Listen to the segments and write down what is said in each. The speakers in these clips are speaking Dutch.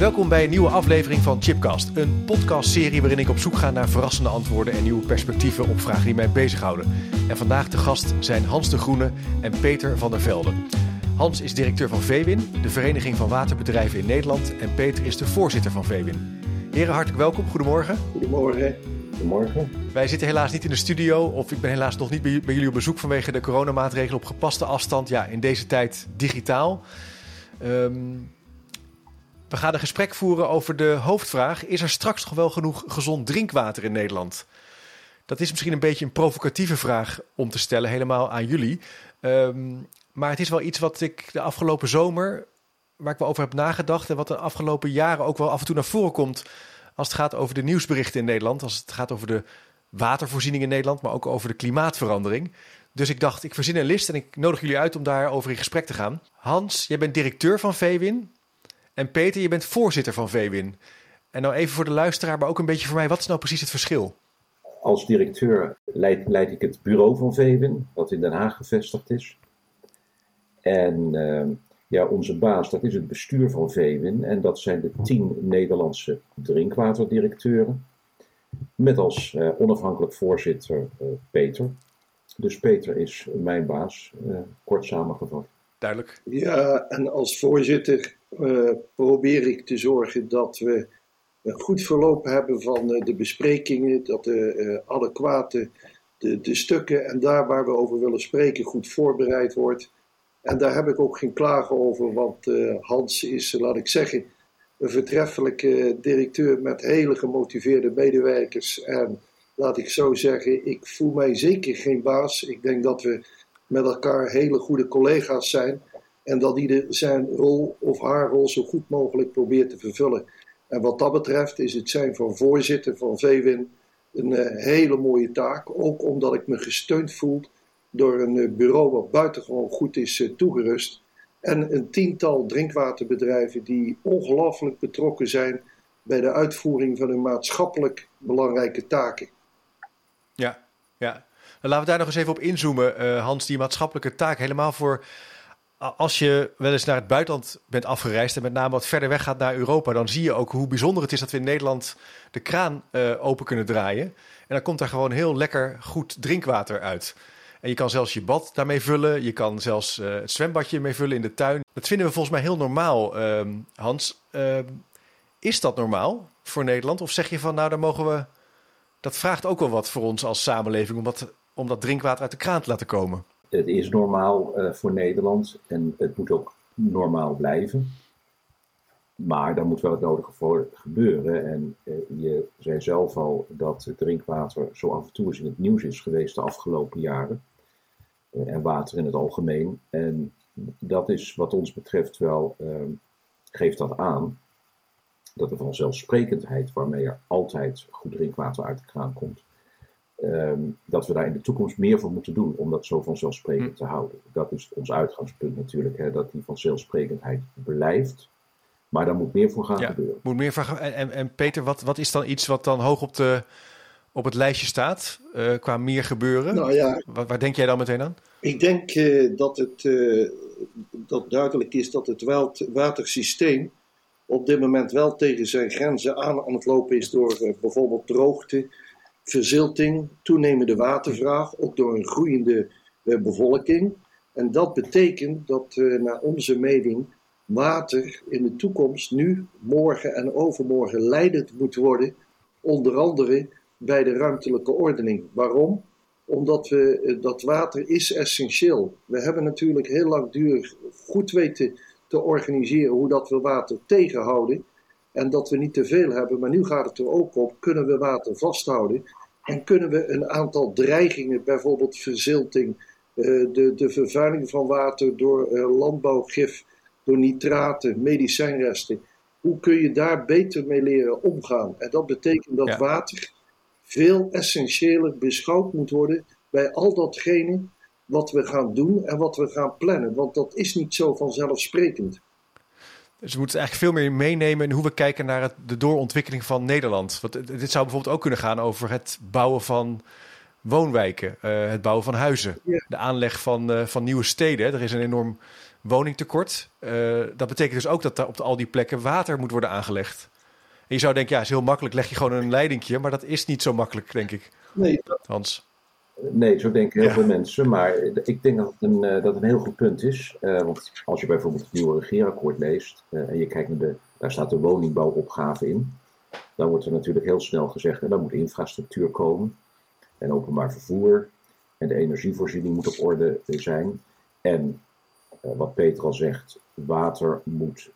Welkom bij een nieuwe aflevering van Chipcast, een podcastserie waarin ik op zoek ga naar verrassende antwoorden en nieuwe perspectieven op vragen die mij bezighouden. En vandaag de gast zijn Hans de Groene en Peter van der Velde. Hans is directeur van VWIN, de Vereniging van Waterbedrijven in Nederland, en Peter is de voorzitter van VWIN. Heren, hartelijk welkom. Goedemorgen. Goedemorgen. Goedemorgen. Wij zitten helaas niet in de studio, of ik ben helaas nog niet bij, bij jullie op bezoek vanwege de coronamaatregelen op gepaste afstand. Ja, in deze tijd digitaal. Um, we gaan een gesprek voeren over de hoofdvraag: is er straks nog wel genoeg gezond drinkwater in Nederland? Dat is misschien een beetje een provocatieve vraag om te stellen, helemaal aan jullie. Um, maar het is wel iets wat ik de afgelopen zomer, waar ik wel over heb nagedacht en wat de afgelopen jaren ook wel af en toe naar voren komt als het gaat over de nieuwsberichten in Nederland, als het gaat over de watervoorziening in Nederland, maar ook over de klimaatverandering. Dus ik dacht, ik verzin een list en ik nodig jullie uit om daarover in gesprek te gaan. Hans, jij bent directeur van VWIN. En Peter, je bent voorzitter van VWIN. En nou even voor de luisteraar, maar ook een beetje voor mij, wat is nou precies het verschil? Als directeur leid, leid ik het bureau van VWIN, dat in Den Haag gevestigd is. En uh, ja, onze baas, dat is het bestuur van VWIN. En dat zijn de tien Nederlandse drinkwaterdirecteuren. Met als uh, onafhankelijk voorzitter uh, Peter. Dus Peter is mijn baas, kort samengevat. Duidelijk. Ja, en als voorzitter uh, probeer ik te zorgen dat we een goed verloop hebben van uh, de besprekingen, dat de uh, adequate de, de stukken en daar waar we over willen spreken goed voorbereid wordt. En daar heb ik ook geen klagen over, want Hans is, laat ik zeggen, een vertreffelijke directeur met hele gemotiveerde medewerkers. En laat ik zo zeggen, ik voel mij zeker geen baas. Ik denk dat we met elkaar hele goede collega's zijn. En dat ieder zijn rol of haar rol zo goed mogelijk probeert te vervullen. En wat dat betreft is het zijn van voorzitter van VWIN een uh, hele mooie taak. Ook omdat ik me gesteund voel door een uh, bureau wat buitengewoon goed is uh, toegerust. En een tiental drinkwaterbedrijven die ongelooflijk betrokken zijn bij de uitvoering van hun maatschappelijk belangrijke taken. Ja, ja. Laten we daar nog eens even op inzoomen, Hans, die maatschappelijke taak. Helemaal voor als je wel eens naar het buitenland bent afgereisd en met name wat verder weg gaat naar Europa, dan zie je ook hoe bijzonder het is dat we in Nederland de kraan uh, open kunnen draaien. En dan komt daar gewoon heel lekker goed drinkwater uit. En je kan zelfs je bad daarmee vullen. Je kan zelfs uh, het zwembadje mee vullen in de tuin. Dat vinden we volgens mij heel normaal, uh, Hans. Ehm, is dat normaal voor Nederland? Of zeg je van, nou, dan mogen we. Dat vraagt ook wel wat voor ons als samenleving om om dat drinkwater uit de kraan te laten komen het is normaal uh, voor Nederland en het moet ook normaal blijven. Maar daar moet wel het nodige voor gebeuren. En uh, je zei zelf al dat drinkwater zo af en toe eens in het nieuws is geweest de afgelopen jaren. Uh, en water in het algemeen. En dat is wat ons betreft wel, geeft dat aan. Dat de vanzelfsprekendheid waarmee er altijd goed drinkwater uit de kraan komt, Um, dat we daar in de toekomst meer voor moeten doen om dat zo vanzelfsprekend hm. te houden. Dat is ons uitgangspunt natuurlijk, hè, dat die vanzelfsprekendheid blijft. Maar daar moet meer voor gaan ja, gebeuren. Moet meer voor en, en, en, Peter, wat, wat is dan iets wat dan hoog op, de, op het lijstje staat uh, qua meer gebeuren? Nou ja, waar, waar, denk jij dan meteen aan? Ik denk uh, dat het uh, dat duidelijk is dat het watersysteem op dit moment wel tegen zijn grenzen aan aan het lopen is door bijvoorbeeld droogte verzilting, toenemende watervraag, ook door een groeiende uh, bevolking. En dat betekent dat naar onze mening water in de toekomst nu, morgen en overmorgen leidend moet worden, onder andere bij de ruimtelijke ordening. Waarom? Omdat we, uh, dat water is essentieel. We hebben natuurlijk heel langdurig goed weten te organiseren hoe dat we water tegenhouden en dat we niet te veel hebben. Maar nu gaat het er ook om, kunnen we water vasthouden en kunnen we een aantal dreigingen, bijvoorbeeld verzilting, uh, de, de vervuiling van water door uh, landbouwgif, door nitraten, medicijnresten. Hoe kun je daar beter mee leren omgaan? En dat betekent dat water veel essentiëler beschouwd moet worden bij al datgene wat we gaan doen en wat we gaan plannen. Want dat is niet zo vanzelfsprekend. Dus we moeten eigenlijk veel meer meenemen in hoe we kijken naar het, de doorontwikkeling van Nederland. Want dit zou bijvoorbeeld ook kunnen gaan over het bouwen van woonwijken, uh, het bouwen van huizen, de aanleg van, uh, van nieuwe steden. Er is een enorm woningtekort. Uh, dat betekent dus ook dat er op al die plekken water moet worden aangelegd. En je zou denken, ja, is heel makkelijk, leg je gewoon een leidingje, maar dat is niet zo makkelijk, denk ik. Nee, Hans. Nee, zo denken heel veel mensen. Maar ik denk dat het een, dat het een heel goed punt is. Uh, want als je bijvoorbeeld het nieuwe regeerakkoord leest uh, en je kijkt naar de, daar staat de woningbouwopgave in. Dan wordt er natuurlijk heel snel gezegd, en dan moet infrastructuur komen en openbaar vervoer. En de energievoorziening moet op orde zijn. En uh, wat Peter al zegt, water moet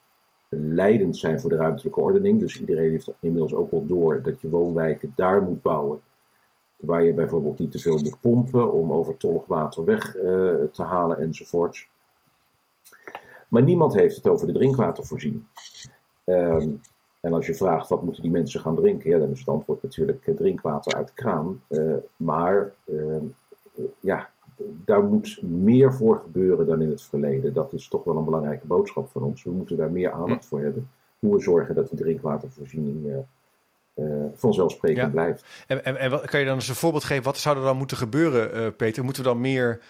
leidend zijn voor de ruimtelijke ordening. Dus iedereen heeft inmiddels ook wel door dat je woonwijken daar moet bouwen. Waar je bijvoorbeeld niet te veel moet pompen om overtollig water weg uh, te halen enzovoorts. Maar niemand heeft het over de drinkwatervoorziening. Um, en als je vraagt wat moeten die mensen gaan drinken, ja, dan is het antwoord natuurlijk eh, drinkwater uit kraan. Uh, maar uh, ja, daar moet meer voor gebeuren dan in het verleden. Dat is toch wel een belangrijke boodschap van ons. We moeten daar meer aandacht voor hebben. Hoe we zorgen dat die drinkwatervoorziening vanzelfsprekend ja. blijft. En, en, en wat, kan je dan eens een voorbeeld geven? Wat zou er dan moeten gebeuren, Peter? Moeten we dan meer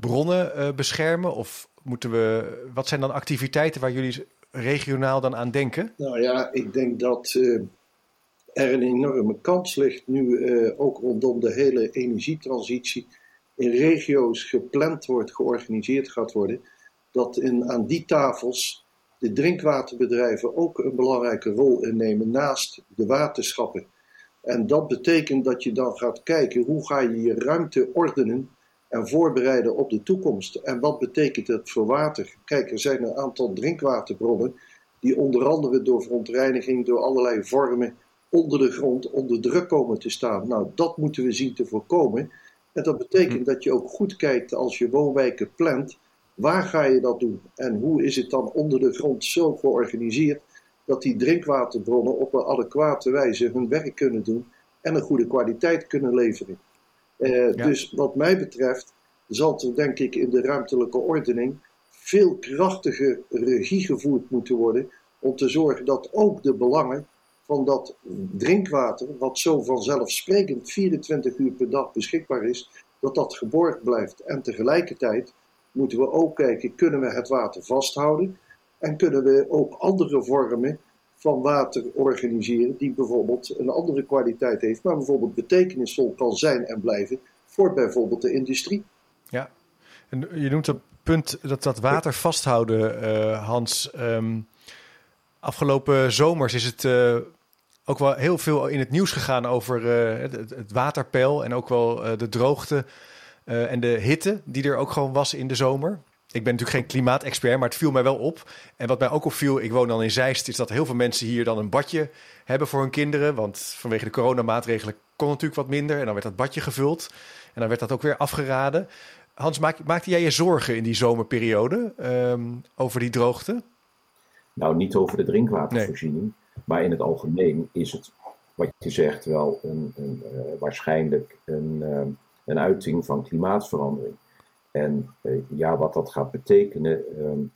bronnen beschermen? Of moeten we, wat zijn dan activiteiten waar jullie regionaal dan aan denken? Nou ja, ik denk dat uh, er een enorme kans ligt nu uh, ook rondom de hele energietransitie in regio's gepland wordt, georganiseerd gaat worden, dat in, aan die tafels de drinkwaterbedrijven ook een belangrijke rol innemen naast de waterschappen. En dat betekent dat je dan gaat kijken hoe ga je je ruimte ordenen en voorbereiden op de toekomst. En wat betekent het voor water? Kijk, er zijn een aantal drinkwaterbronnen die onder andere door verontreiniging, door allerlei vormen onder de grond onder druk komen te staan. Nou, dat moeten we zien te voorkomen. En dat betekent dat je ook goed kijkt als je woonwijken plant, waar ga je dat doen? En hoe is het dan onder de grond zo georganiseerd dat die drinkwaterbronnen op een adequate wijze hun werk kunnen doen en een goede kwaliteit kunnen leveren? Uh, Dus wat mij betreft zal er denk ik in de ruimtelijke ordening veel krachtiger regie gevoerd moeten worden om te zorgen dat ook de belangen van dat drinkwater, wat zo vanzelfsprekend 24 uur per dag beschikbaar is, dat dat geborgd blijft. En tegelijkertijd moeten we ook kijken, kunnen we het water vasthouden en kunnen we ook andere vormen van water organiseren die bijvoorbeeld een andere kwaliteit heeft, maar bijvoorbeeld betekenisvol kan zijn en blijven voor bijvoorbeeld de industrie. Ja, en je noemt het punt dat dat water vasthouden, uh, Hans. Um, afgelopen zomers is het uh, ook wel heel veel in het nieuws gegaan over uh, het, het, waterpeil en ook wel de droogte en de hitte die er ook gewoon was in de zomer. Ik ben natuurlijk geen klimaatexpert, maar het viel mij wel op. En wat mij ook opviel, ik woon dan in Zeist, is dat heel veel mensen hier dan een badje hebben voor hun kinderen. Want vanwege de coronamaatregelen kon natuurlijk wat minder. En dan werd dat badje gevuld. En dan werd dat ook weer afgeraden. Hans, maak, maakte jij je zorgen in die zomerperiode um, over die droogte? Nou, niet over de drinkwatervoorziening. Maar in het algemeen is het, wat je zegt, wel een, een, uh, waarschijnlijk een, uh, een uiting van klimaatverandering. En uh, ja, wat dat gaat betekenen. Um,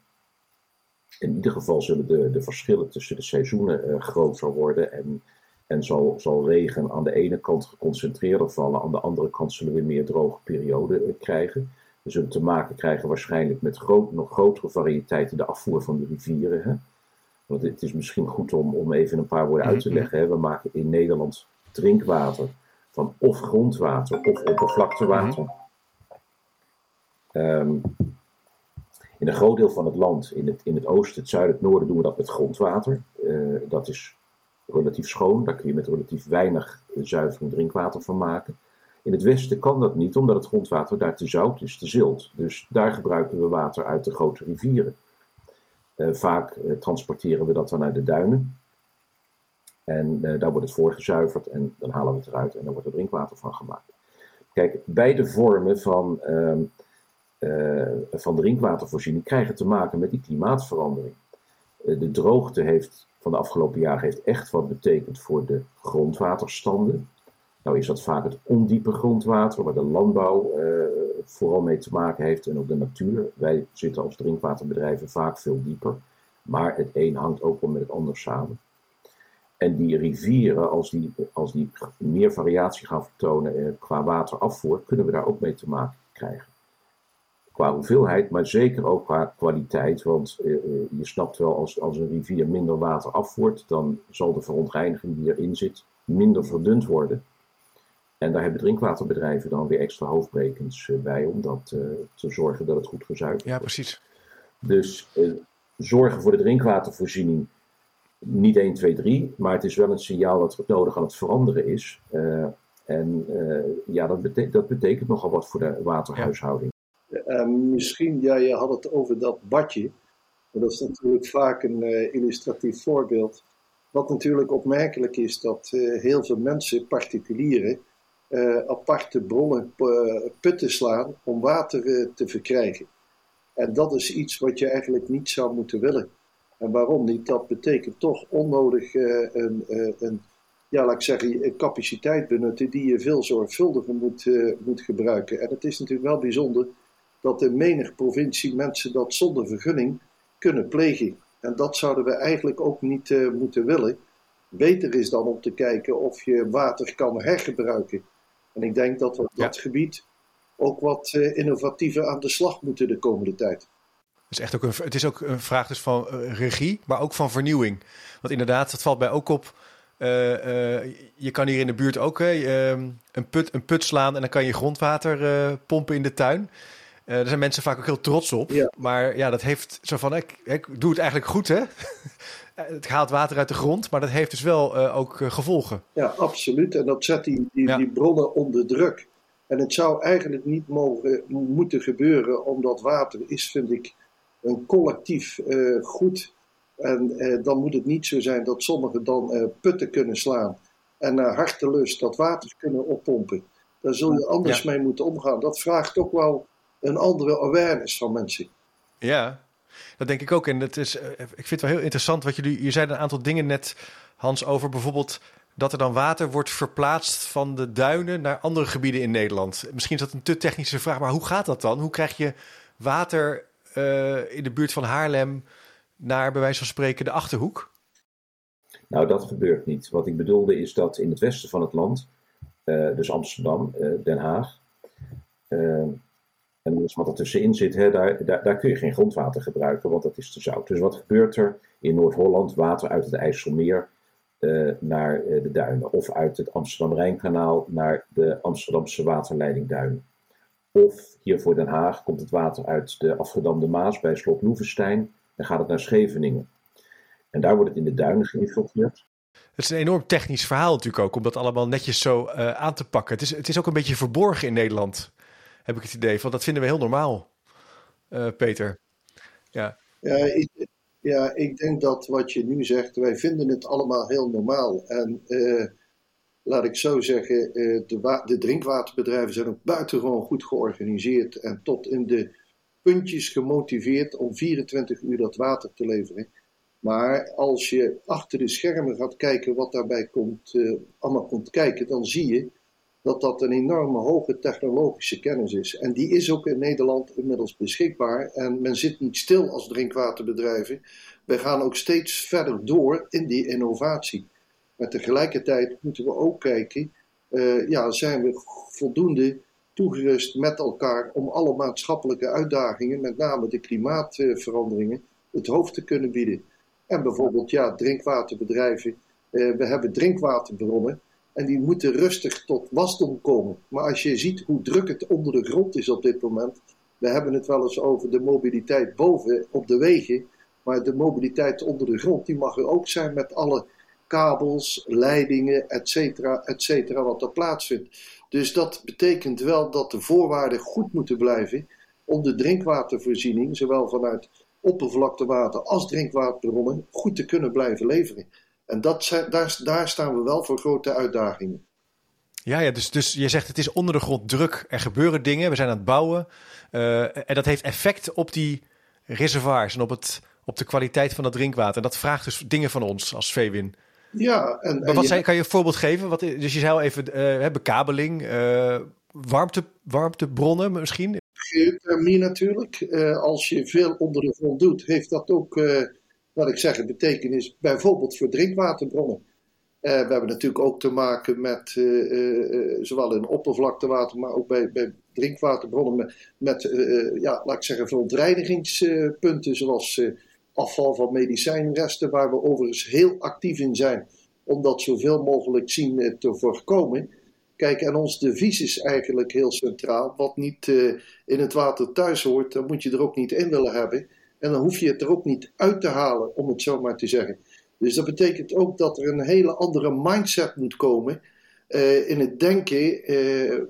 in ieder geval zullen de, de verschillen tussen de seizoenen uh, groter worden. En, en zal, zal regen aan de ene kant geconcentreerder vallen. Aan de andere kant zullen we meer droge perioden uh, krijgen. We zullen te maken krijgen waarschijnlijk met groot, nog grotere variëteiten de afvoer van de rivieren. Hè? Want het is misschien goed om, om even een paar woorden uit te leggen. Hè? We maken in Nederland drinkwater van of grondwater of oppervlaktewater. Um, in een groot deel van het land, in het, in het oosten, het zuiden, het noorden, doen we dat met grondwater. Uh, dat is relatief schoon, daar kun je met relatief weinig zuivering drinkwater van maken. In het westen kan dat niet, omdat het grondwater daar te zout is, te zilt. Dus daar gebruiken we water uit de grote rivieren. Uh, vaak uh, transporteren we dat dan naar de duinen. En daar wordt het voorgezuiverd en dan halen we het eruit en dan wordt er drinkwater van gemaakt. Kijk, beide vormen van van drinkwatervoorziening krijgen te maken met die klimaatverandering. de droogte heeft van de afgelopen jaren heeft echt wat betekend voor de grondwaterstanden. Nou is dat vaak het ondiepe grondwater, waar de landbouw vooral mee te maken heeft en ook de natuur. Wij zitten als drinkwaterbedrijven vaak veel dieper. Maar het een hangt ook wel met het ander samen. En die rivieren, als die, als die meer variatie gaan vertonen eh, qua waterafvoer, kunnen we daar ook mee te maken krijgen. Qua hoeveelheid, maar zeker ook qua kwaliteit. Want eh, eh je snapt wel, als, als een rivier minder water afvoert, dan zal de verontreiniging die erin zit minder verdund worden. En daar hebben drinkwaterbedrijven dan weer extra hoofdbrekens bij om dat, te zorgen dat het goed gezuiverd wordt. Ja, precies. Dus zorgen voor de drinkwatervoorziening niet 1, 2, 3, maar het is wel een signaal dat het nodig aan het veranderen is. Uh, en uh, ja, dat, dat betekent nogal wat voor de waterhuishouding. Uh, misschien, ja, je had het over dat badje. Dat is natuurlijk vaak een illustratief voorbeeld. Wat natuurlijk opmerkelijk is, dat heel veel mensen, particulieren, aparte bronnen, putten slaan om water te verkrijgen. En dat is iets wat je eigenlijk niet zou moeten willen. En waarom niet? Dat betekent toch onnodig uh, een, uh, een, ja, laat ik zeggen, een capaciteit benutten die je veel zorgvuldiger moet, uh, moet gebruiken. En het is natuurlijk wel bijzonder dat in menig provincie mensen dat zonder vergunning kunnen plegen. En dat zouden we eigenlijk ook niet moeten willen. Beter is dan om te kijken of je water kan hergebruiken. En ik denk dat we op dat gebied ook wat eh, innovatiever aan de slag moeten de komende tijd. Dus echt ook een, het is ook een vraag dus van uh, regie, maar ook van vernieuwing. Want inderdaad, dat valt mij ook op. Uh, uh, je kan hier in de buurt ook ehm, een, put, een put slaan en dan kan je grondwater pompen in de tuin. daar zijn mensen vaak ook heel trots op. Ja. Maar ja, dat heeft zo van, ik, ik doe het eigenlijk goed hè. het haalt water uit de grond, maar dat heeft dus wel ook gevolgen. Ja, absoluut. En dat zet die, die, ja. die bronnen onder druk. En het zou eigenlijk niet mogen, moeten gebeuren, omdat water is, vind ik, een collectief uh, goed. En uh, dan moet het niet zo zijn dat sommigen dan uh, putten kunnen slaan en naar hartelust dat water kunnen oppompen. Daar zul je anders ja. mee moeten omgaan. Dat vraagt ook wel een andere awareness van mensen. Ja, dat denk ik ook. En het is, ik vind het wel heel interessant wat jullie. Je zei een aantal dingen net, Hans, over bijvoorbeeld dat er dan water wordt verplaatst van de duinen naar andere gebieden in Nederland. Misschien is dat een te technische vraag, maar hoe gaat dat dan? Hoe krijg je water uh, in de buurt van Haarlem naar, bij wijze van spreken, de achterhoek? Nou, dat gebeurt niet. Wat ik bedoelde is dat in het westen van het land, uh, dus Amsterdam, uh, Den Haag, en alles wat er tussenin zit, hè, daar, daar, daar kun je geen grondwater gebruiken, want dat is te zout. Dus wat gebeurt er in Noord-Holland? Water uit het IJsselmeer naar de duinen. Of uit het Amsterdam-Rijnkanaal naar de Amsterdamse waterleiding Duinen. Of hier voor Den Haag komt het water uit de afgedamde Maas bij slot Loevestein en gaat het naar Scheveningen. En daar wordt het in de duinen geïnfiltreerd. Het is een enorm technisch verhaal natuurlijk ook, om dat allemaal netjes zo uh, aan te pakken. Het is, het is ook een beetje verborgen in Nederland, heb ik het idee. Want dat vinden we heel normaal, Peter. Ja. Ja, ik, ja, ik denk dat wat je nu zegt, wij vinden het allemaal heel normaal. En uh, laat ik zo zeggen, uh, de, de, drinkwaterbedrijven zijn ook buitengewoon goed georganiseerd en tot in de puntjes gemotiveerd om 24 uur dat water te leveren. Maar als je achter de schermen gaat kijken wat daarbij komt, uh, allemaal komt kijken, dan zie je dat dat een enorme hoge technologische kennis is. En die is ook in Nederland inmiddels beschikbaar. En men zit niet stil als drinkwaterbedrijven. Wij gaan ook steeds verder door in die innovatie. Maar tegelijkertijd moeten we ook kijken, uh, ja, zijn we voldoende toegerust met elkaar om alle maatschappelijke uitdagingen, met name de klimaatveranderingen, het hoofd te kunnen bieden. En bijvoorbeeld, ja, drinkwaterbedrijven. Uh, we hebben drinkwaterbronnen en die moeten rustig tot wasdom komen. Maar als je ziet hoe druk het onder de grond is op dit moment. We hebben het wel eens over de mobiliteit boven op de wegen. Maar de mobiliteit onder de grond die mag er ook zijn met alle kabels, leidingen, et cetera, et cetera, wat er plaatsvindt. Dus dat betekent wel dat de voorwaarden goed moeten blijven om de drinkwatervoorziening, zowel vanuit oppervlaktewater als drinkwaterbronnen, goed te kunnen blijven leveren. En dat daar, daar staan we wel voor grote uitdagingen. Ja, ja dus, dus je zegt het is onder de grond druk. Er gebeuren dingen. We zijn aan het bouwen. en dat heeft effect op die reservoirs en op, het, op de kwaliteit van het drinkwater. En dat vraagt dus dingen van ons als VWIN. Ja, en, maar wat je... kan je een voorbeeld geven? Wat, dus je zei al even uh, bekabeling, uh, warmte, warmtebronnen misschien? Geothermie natuurlijk. Uh, als je veel onder de grond doet, heeft dat ook, wat ik zeg, betekenis bijvoorbeeld voor drinkwaterbronnen. we hebben natuurlijk ook te maken met zowel in oppervlaktewater, maar ook bij, bij drinkwaterbronnen met, met ja, laat ik zeggen, verontreinigingspunten zoals afval van medicijnresten, waar we overigens heel actief in zijn om dat zoveel mogelijk zien eh, te voorkomen. Kijk, en ons devies is eigenlijk heel centraal. Wat niet uh, in het water thuis hoort, dan moet je er ook niet in willen hebben. En dan hoef je het er ook niet uit te halen, om het zo maar te zeggen. Dus dat betekent ook dat er een hele andere mindset moet komen. Uh, in het denken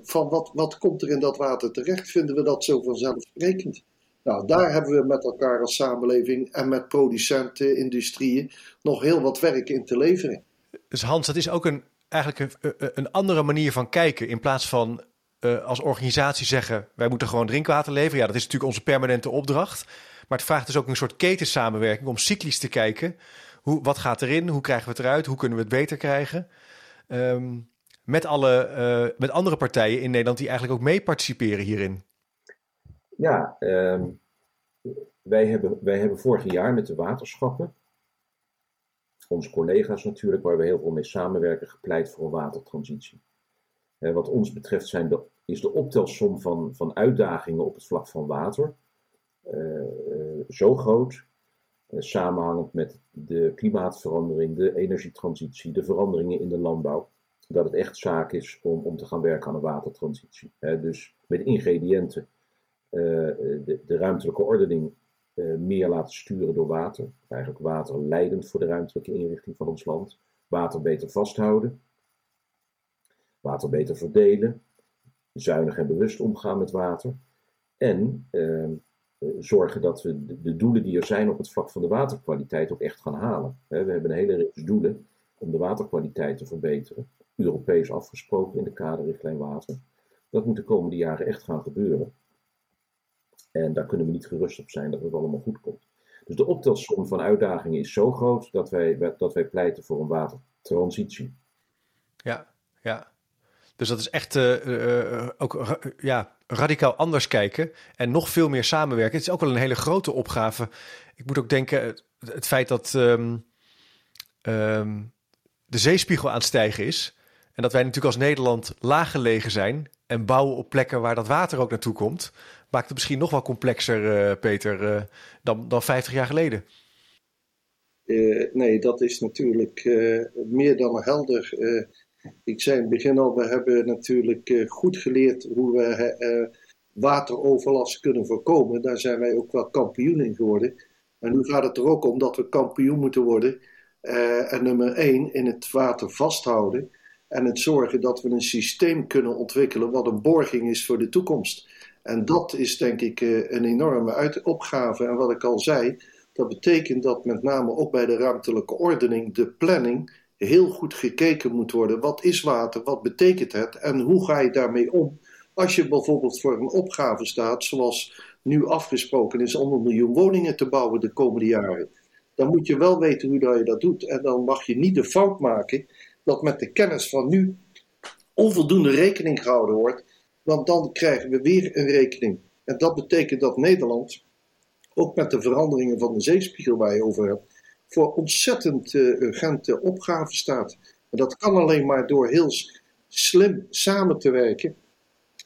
van wat, wat komt er in dat water terecht, vinden we dat zo vanzelfsprekend. Nou, daar hebben we met elkaar als samenleving en met producenten, industrieën nog heel wat werk in te leveren. Dus Hans, dat is ook een, eigenlijk een, een andere manier van kijken. In plaats van uh, als organisatie zeggen, wij moeten gewoon drinkwater leveren. Ja, dat is natuurlijk onze permanente opdracht. Maar het vraagt dus ook een soort ketensamenwerking om cyclisch te kijken. Hoe, wat gaat erin? Hoe krijgen we het eruit? Hoe kunnen we het beter krijgen? Um, met, alle, met andere partijen in Nederland die eigenlijk ook mee participeren hierin. Ja, um, wij, hebben, wij hebben vorig jaar met de waterschappen, onze collega's natuurlijk, waar we heel veel mee samenwerken, gepleit voor een watertransitie. Uh, wat ons betreft zijn is de optelsom van, van uitdagingen op het vlak van water uh, uh, zo groot, samenhangend met de klimaatverandering, de energietransitie, de veranderingen in de landbouw, dat het echt zaak is om, om te gaan werken aan een watertransitie. dus met ingrediënten eh, de, de, ruimtelijke ordening eh, meer laten sturen door water. Eigenlijk water leidend voor de ruimtelijke inrichting van ons land. Water beter vasthouden. Water beter verdelen. Zuinig en bewust omgaan met water. En ehm, eh, zorgen dat we de, de, doelen die er zijn op het vlak van de waterkwaliteit ook echt gaan halen. we hebben een hele reeks doelen om de waterkwaliteit te verbeteren. Europees afgesproken in de kaderrichtlijn water. Dat moet de komende jaren echt gaan gebeuren. En daar kunnen we niet gerust op zijn dat het allemaal goed komt. Dus de optelsom van uitdagingen is zo groot dat wij, dat wij pleiten voor een watertransitie. Ja, ja. Dus dat is echt uh, ook ja, radicaal anders kijken en nog veel meer samenwerken. Het is ook wel een hele grote opgave. Ik moet ook denken, het, feit dat um, um, de zeespiegel aan het stijgen is en dat wij natuurlijk als Nederland laag gelegen zijn en bouwen op plekken waar dat water ook naartoe komt, maakt het misschien nog wel complexer, uh, Peter, uh, dan, dan 50 jaar geleden. Uh, nee, dat is natuurlijk meer dan helder. ik zei in het begin al, we hebben natuurlijk goed geleerd hoe we wateroverlast kunnen voorkomen. Daar zijn wij ook wel kampioen in geworden. En nu gaat het er ook om dat we kampioen moeten worden. en nummer één, in het water vasthouden. En het zorgen dat we een systeem kunnen ontwikkelen wat een borging is voor de toekomst. En dat is denk ik eh, een enorme opgave. En wat ik al zei, dat betekent dat met name ook bij de ruimtelijke ordening, de planning, heel goed gekeken moet worden. Wat is water? Wat betekent het? En hoe ga je daarmee om? Als je bijvoorbeeld voor een opgave staat, zoals nu afgesproken is om een miljoen woningen te bouwen de komende jaren, dan moet je wel weten hoe je dat doet. En dan mag je niet de fout maken dat met de kennis van nu onvoldoende rekening gehouden wordt want dan krijgen we weer een rekening. En dat betekent dat Nederland, ook met de veranderingen van de zeespiegel waar je over hebt, voor ontzettend uh, urgente opgaven staat. En dat kan alleen maar door heel slim samen te werken.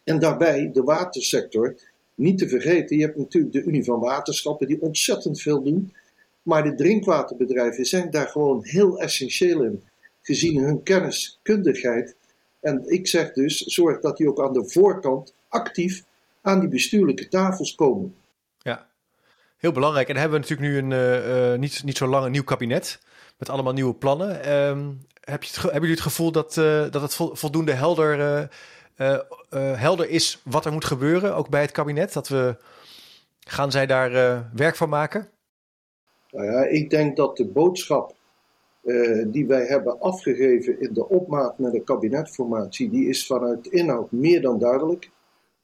En daarbij de watersector niet te vergeten. Je hebt natuurlijk de Unie van Waterschappen die ontzettend veel doen. Maar de drinkwaterbedrijven zijn daar gewoon heel essentieel in. Gezien hun kenniskundigheid en ik zeg dus, zorg dat die ook aan de voorkant actief aan die bestuurlijke tafels komen. Ja, heel belangrijk. En dan hebben we natuurlijk nu een uh, uh, niet, niet zo lang een nieuw kabinet met allemaal nieuwe plannen. Um, heb je het, hebben jullie het gevoel dat, uh, dat het voldoende helder, helder is wat er moet gebeuren, ook bij het kabinet? Dat we, gaan zij daar werk van maken? Nou ja, ik denk dat de boodschap die wij hebben afgegeven in de opmaat naar de kabinetformatie, die is vanuit inhoud meer dan duidelijk.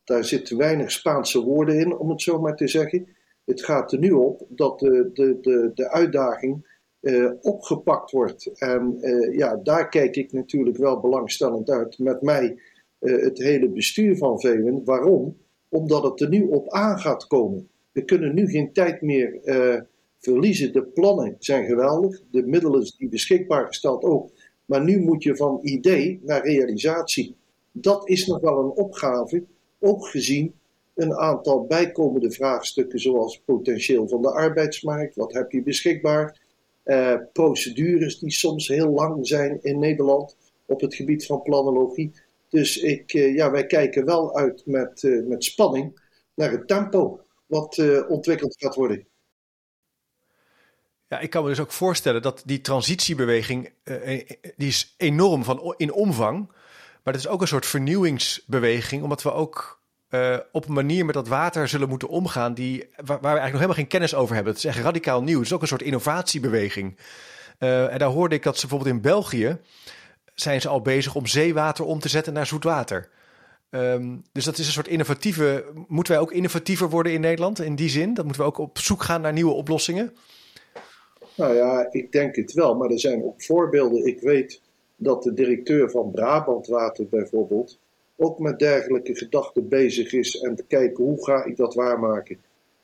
Daar zitten weinig Spaanse woorden in, om het zo maar te zeggen. Het gaat er nu op dat de, de, de, de uitdaging uh, opgepakt wordt. En uh, ja, daar kijk ik natuurlijk wel belangstellend uit. Met mij het hele bestuur van Veluwe. Waarom? Omdat het er nu op aan gaat komen. We kunnen nu geen tijd meer verliezen. De plannen zijn geweldig. De middelen die beschikbaar gesteld ook. Maar nu moet je van idee naar realisatie. Dat is nog wel een opgave. Ook gezien een aantal bijkomende vraagstukken, zoals potentieel van de arbeidsmarkt. Wat heb je beschikbaar? uh, procedures die soms heel lang zijn in Nederland op het gebied van planologie. Dus ik, uh, ja, wij kijken wel uit met, uh, met spanning naar het tempo wat ontwikkeld gaat worden. Ja, ik kan me dus ook voorstellen dat die transitiebeweging, die is enorm van, in omvang. Maar het is ook een soort vernieuwingsbeweging, omdat we ook uh, op een manier met dat water zullen moeten omgaan die, waar, we eigenlijk nog helemaal geen kennis over hebben. Het is echt radicaal nieuw. Het is ook een soort innovatiebeweging. En daar hoorde ik dat ze bijvoorbeeld in België zijn ze al bezig om zeewater om te zetten naar zoet water. Um, dus dat is een soort innovatieve. Moeten wij ook innovatiever worden in Nederland in die zin? Dat moeten we ook op zoek gaan naar nieuwe oplossingen? Nou ja, ik denk het wel. Maar er zijn ook voorbeelden. Ik weet dat de directeur van Brabantwater bijvoorbeeld ook met dergelijke gedachten bezig is en te kijken hoe ga ik dat waarmaken.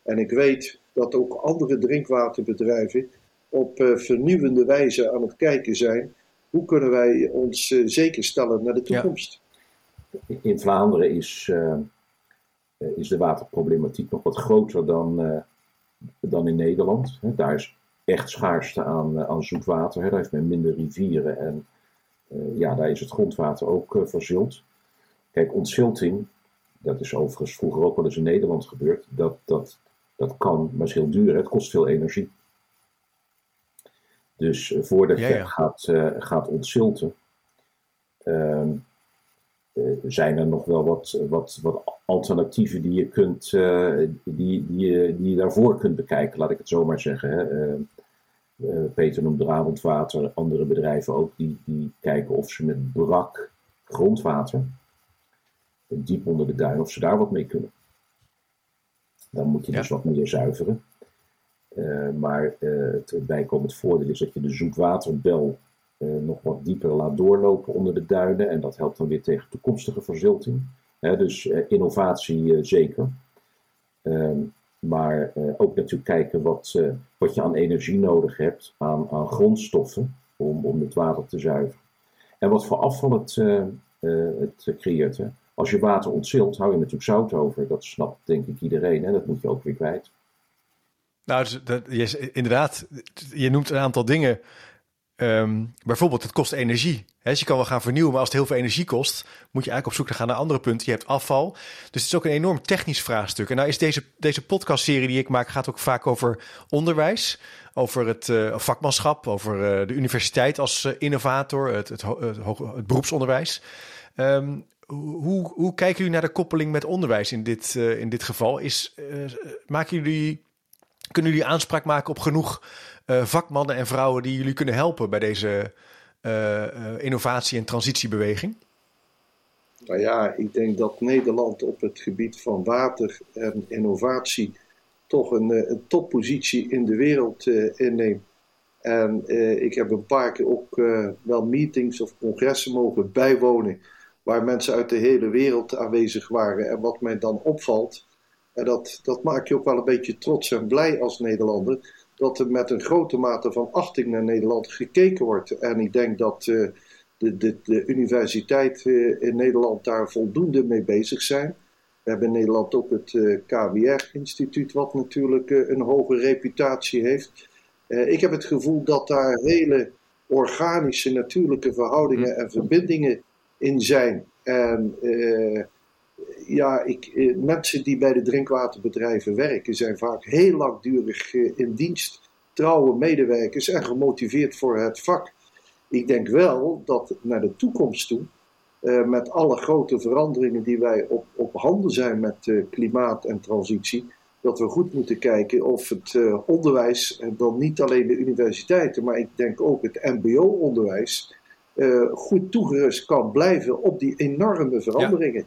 En ik weet dat ook andere drinkwaterbedrijven op uh, vernieuwende wijze aan het kijken zijn. Hoe kunnen wij ons uh, zeker stellen naar de toekomst? Ja. In Vlaanderen is, uh, is de waterproblematiek nog wat groter dan, dan in Nederland. Hè. Daar is echt schaarste aan, aan zoet water. Hè. Daar heeft men minder rivieren en ja, daar is het grondwater ook verzult. Kijk, ontzilting, dat is overigens vroeger ook wel eens in Nederland gebeurd, dat, dat, dat kan, maar is heel duur, het kost veel energie. Dus voordat je gaat, uh, gaat ontzilten, uh, zijn er nog wel wat, wat, wat alternatieven die je, kunt, die, die, je, die je daarvoor kunt bekijken, laat ik het zo maar zeggen. Hè. Peter noemt Brabantwater, andere bedrijven ook, die, die kijken of ze met brak grondwater diep onder de duin, of ze daar wat mee kunnen. Dan moet je dus wat meer zuiveren. Uh, maar uh, het bijkomend voordeel is dat je de zoetwaterbel nog wat dieper laat doorlopen onder de duinen. En dat helpt dan weer tegen toekomstige verzilting. dus innovatie zeker. Ehm, maar ook natuurlijk kijken wat, wat je aan energie nodig hebt, aan, aan grondstoffen, om, om het water te zuiveren. En wat voor afval het, het creëert. Als je water ontzilt, hou je natuurlijk zout over. Dat snapt denk ik iedereen en dat moet je ook weer kwijt. Nou, dus dat, je, inderdaad, je noemt een aantal dingen. Um, bijvoorbeeld, het kost energie. Dus je kan wel gaan vernieuwen, maar als het heel veel energie kost, moet je eigenlijk op zoek gaan naar andere punten. Je hebt afval. Dus het is ook een enorm technisch vraagstuk. En nou is deze, deze podcastserie die ik maak, gaat ook vaak over onderwijs. Over het uh, vakmanschap, over uh, de universiteit als uh, innovator, het, het, het, het beroepsonderwijs. Um, hoe, hoe kijken jullie naar de koppeling met onderwijs in dit, in dit geval? Is, maken jullie, kunnen jullie aanspraak maken op genoeg vakmannen en vrouwen die jullie kunnen helpen bij deze innovatie- en transitiebeweging? Nou ja, ik denk dat Nederland op het gebied van water en innovatie toch een, een toppositie in de wereld inneemt. En ik heb een paar keer ook wel meetings of congressen mogen bijwonen waar mensen uit de hele wereld aanwezig waren. En wat mij dan opvalt, en dat, dat maakt je ook wel een beetje trots en blij als Nederlander, dat er met een grote mate van achting naar Nederland gekeken wordt. En ik denk dat uh, de, de, de universiteit uh, in Nederland daar voldoende mee bezig zijn. We hebben in Nederland ook het uh, eh, KWR-instituut, wat natuurlijk een hoge reputatie heeft. ik heb het gevoel dat daar hele organische, natuurlijke verhoudingen en verbindingen in zijn. En ja, ik, uh, mensen die bij de drinkwaterbedrijven werken zijn vaak heel langdurig uh, in dienst, trouwe medewerkers en gemotiveerd voor het vak. Ik denk wel dat naar de toekomst toe, met alle grote veranderingen die wij op, op handen zijn met klimaat en transitie, dat we goed moeten kijken of het uh, onderwijs, en dan niet alleen de universiteiten, maar ik denk ook het MBO-onderwijs, goed toegerust kan blijven op die enorme veranderingen.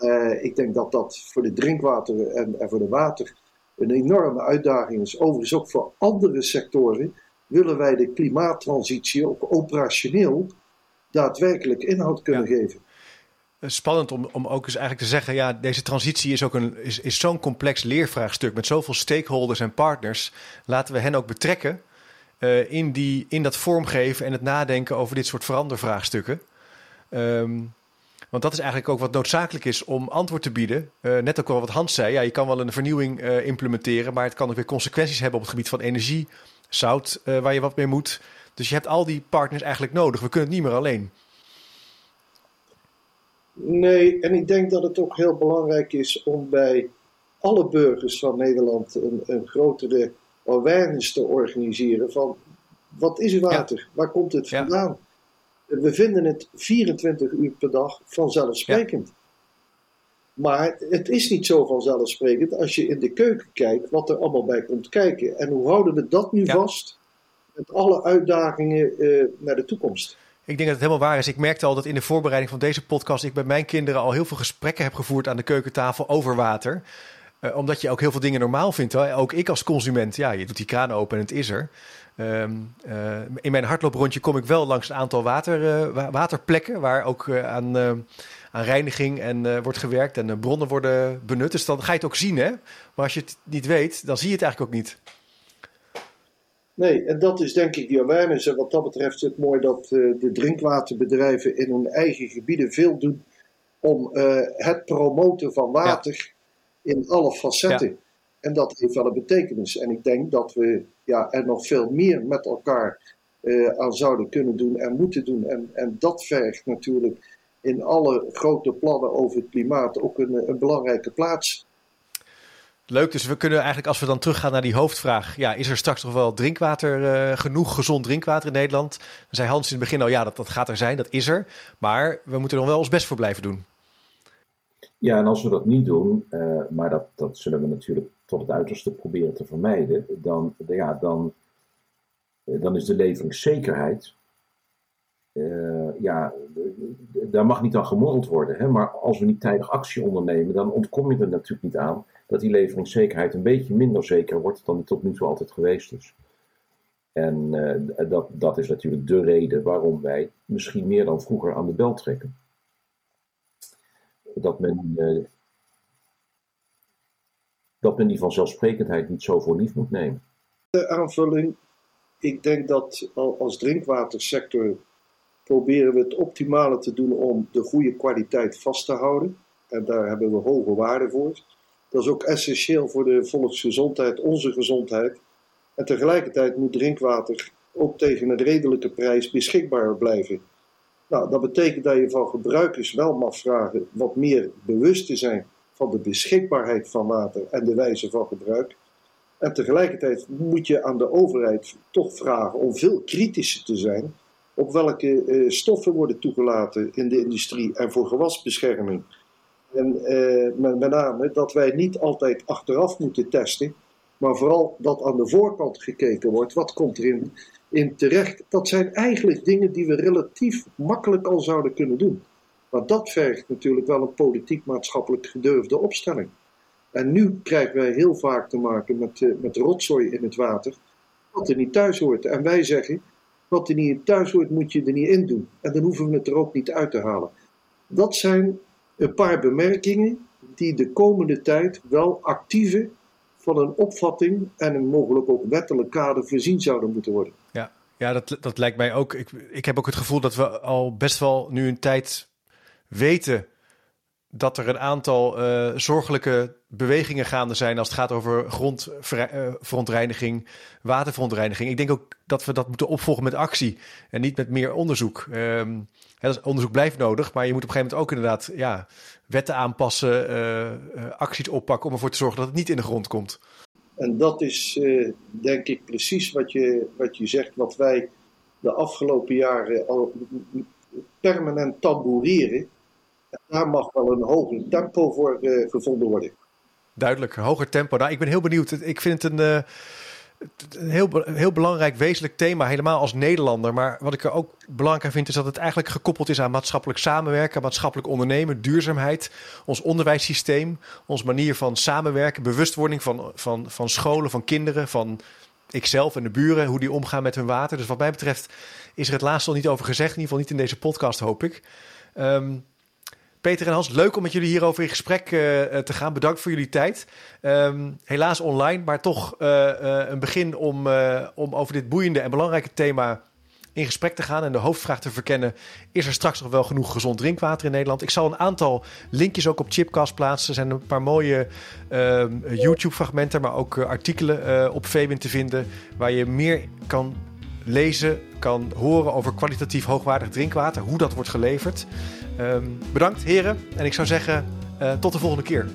Uh, ik denk dat dat voor de drinkwater en, en voor de water een enorme uitdaging is. Overigens ook voor andere sectoren willen wij de klimaattransitie ook operationeel daadwerkelijk inhoud kunnen ja. geven. Spannend om, om ook eens eigenlijk te zeggen, ja, deze transitie is ook een, is, is zo'n complex leervraagstuk met zoveel stakeholders en partners. Laten we hen ook betrekken uh, in, die, in dat vormgeven en het nadenken over dit soort verandervraagstukken. Um, want dat is eigenlijk ook wat noodzakelijk is om antwoord te bieden. Uh, net ook wel wat Hans zei, ja, je kan wel een vernieuwing uh, implementeren, maar het kan ook weer consequenties hebben op het gebied van energie, zout, waar je wat mee moet. Dus je hebt al die partners eigenlijk nodig. We kunnen het niet meer alleen. Nee, en ik denk dat het ook heel belangrijk is om bij alle burgers van Nederland een, een grotere awareness te organiseren van wat is water? Ja. Waar komt het vandaan? Ja. We vinden het 24 uur per dag vanzelfsprekend. Ja. Maar het is niet zo vanzelfsprekend als je in de keuken kijkt wat er allemaal bij komt kijken. En hoe houden we dat nu vast met alle uitdagingen uh, naar de toekomst? Ik denk dat het helemaal waar is. Ik merkte al dat in de voorbereiding van deze podcast ik bij mijn kinderen al heel veel gesprekken heb gevoerd aan de keukentafel over water. Uh, omdat je ook heel veel dingen normaal vindt. Hè? Ook ik als consument, ja, je doet die kraan open en het is er. Um, uh, in mijn hardlooprondje kom ik wel langs een aantal water, uh, waterplekken waar ook aan, aan reiniging en wordt gewerkt en bronnen worden benut. Dus dan ga je het ook zien, hè? Maar als je het niet weet, dan zie je het eigenlijk ook niet. Nee, en dat is denk ik die awareness. En wat dat betreft is het mooi dat de drinkwaterbedrijven in hun eigen gebieden veel doen om het promoten van water in alle facetten. En dat heeft wel een betekenis. En ik denk dat we ja, er nog veel meer met elkaar uh, aan zouden kunnen doen en moeten doen. En, en dat vergt natuurlijk in alle grote plannen over het klimaat ook een, een belangrijke plaats. Leuk, dus we kunnen eigenlijk als we dan teruggaan naar die hoofdvraag. Ja, is er straks nog wel drinkwater, uh, genoeg gezond drinkwater in Nederland? Dan zei Hans in het begin al, ja, dat, dat gaat er zijn, dat is er. Maar we moeten er nog wel ons best voor blijven doen. Ja, en als we dat niet doen, uh, maar dat, dat zullen we natuurlijk tot het uiterste proberen te vermijden, dan, ja, dan, uh, dan is de leveringszekerheid, uh, ja, daar mag niet aan gemorreld worden. Hè? Maar als we niet tijdig actie ondernemen, dan ontkom je er natuurlijk niet aan dat die leveringszekerheid een beetje minder zeker wordt dan die tot nu toe altijd geweest is. En dat, dat is natuurlijk de reden waarom wij misschien meer dan vroeger aan de bel trekken dat men, dat men die vanzelfsprekendheid niet zo voor lief moet nemen. De aanvulling, ik denk dat als drinkwatersector proberen we het optimale te doen om de goede kwaliteit vast te houden. En daar hebben we hoge waarden voor. Dat is ook essentieel voor de volksgezondheid, onze gezondheid. En tegelijkertijd moet drinkwater ook tegen een redelijke prijs beschikbaar blijven. Nou, dat betekent dat je van gebruikers wel mag vragen wat meer bewust te zijn van de beschikbaarheid van water en de wijze van gebruik. En tegelijkertijd moet je aan de overheid toch vragen om veel kritischer te zijn op welke uh, stoffen worden toegelaten in de industrie en voor gewasbescherming. En uh, met, met name dat wij niet altijd achteraf moeten testen, maar vooral dat aan de voorkant gekeken wordt. Wat komt erin in terecht. Dat zijn eigenlijk dingen die we relatief makkelijk al zouden kunnen doen. Maar dat vergt natuurlijk wel een politiek-maatschappelijk gedurfde opstelling. En nu krijgen wij heel vaak te maken met, uh, met rotzooi in het water, wat er niet thuis hoort. En wij zeggen, wat er niet thuis hoort, moet je er niet in doen. En dan hoeven we het er ook niet uit te halen. Dat zijn een paar bemerkingen die de komende tijd wel actieve van een opvatting en een mogelijk ook wettelijk kader voorzien zouden moeten worden. Ja, ja dat, dat lijkt mij ook. Ik, ik heb ook het gevoel dat we al best wel nu een tijd weten dat er een aantal uh, zorgelijke bewegingen gaande zijn als het gaat over grondverontreiniging, uh, waterverontreiniging. Ik denk ook dat we dat moeten opvolgen met actie en niet met meer onderzoek. Um, hè, onderzoek blijft nodig, maar je moet op een gegeven moment ook inderdaad ja, wetten aanpassen, uh, acties oppakken om ervoor te zorgen dat het niet in de grond komt. En dat is denk ik precies wat je, wat je zegt, wat wij de afgelopen jaren al permanent tamboureren. Daar mag wel een hoger tempo voor uh, gevonden worden. duidelijk. Hoger tempo. Nou, ik ben heel benieuwd. Ik vind het een, uh, een heel, heel belangrijk, wezenlijk thema. Helemaal als Nederlander. Maar wat ik er ook belangrijk vind, is dat het eigenlijk gekoppeld is aan maatschappelijk samenwerken, maatschappelijk ondernemen, duurzaamheid, ons onderwijssysteem, onze manier van samenwerken, bewustwording van, van, van scholen, van kinderen, van ikzelf en de buren, hoe die omgaan met hun water. Dus wat mij betreft is er het laatste al niet over gezegd. In ieder geval niet in deze podcast, hoop ik. Um, Peter en Hans, leuk om met jullie hierover in gesprek uh, te gaan. Bedankt voor jullie tijd. Um, helaas online, maar toch uh, een begin om, om over dit boeiende en belangrijke thema in gesprek te gaan en de hoofdvraag te verkennen: is er straks nog wel genoeg gezond drinkwater in Nederland? Ik zal een aantal linkjes ook op Chipcast plaatsen. Er zijn een paar mooie uh, YouTube-fragmenten, maar ook artikelen op Vebin te vinden waar je meer kan lezen, kan horen over kwalitatief hoogwaardig drinkwater, hoe dat wordt geleverd. Um, bedankt heren en ik zou zeggen uh, tot de volgende keer.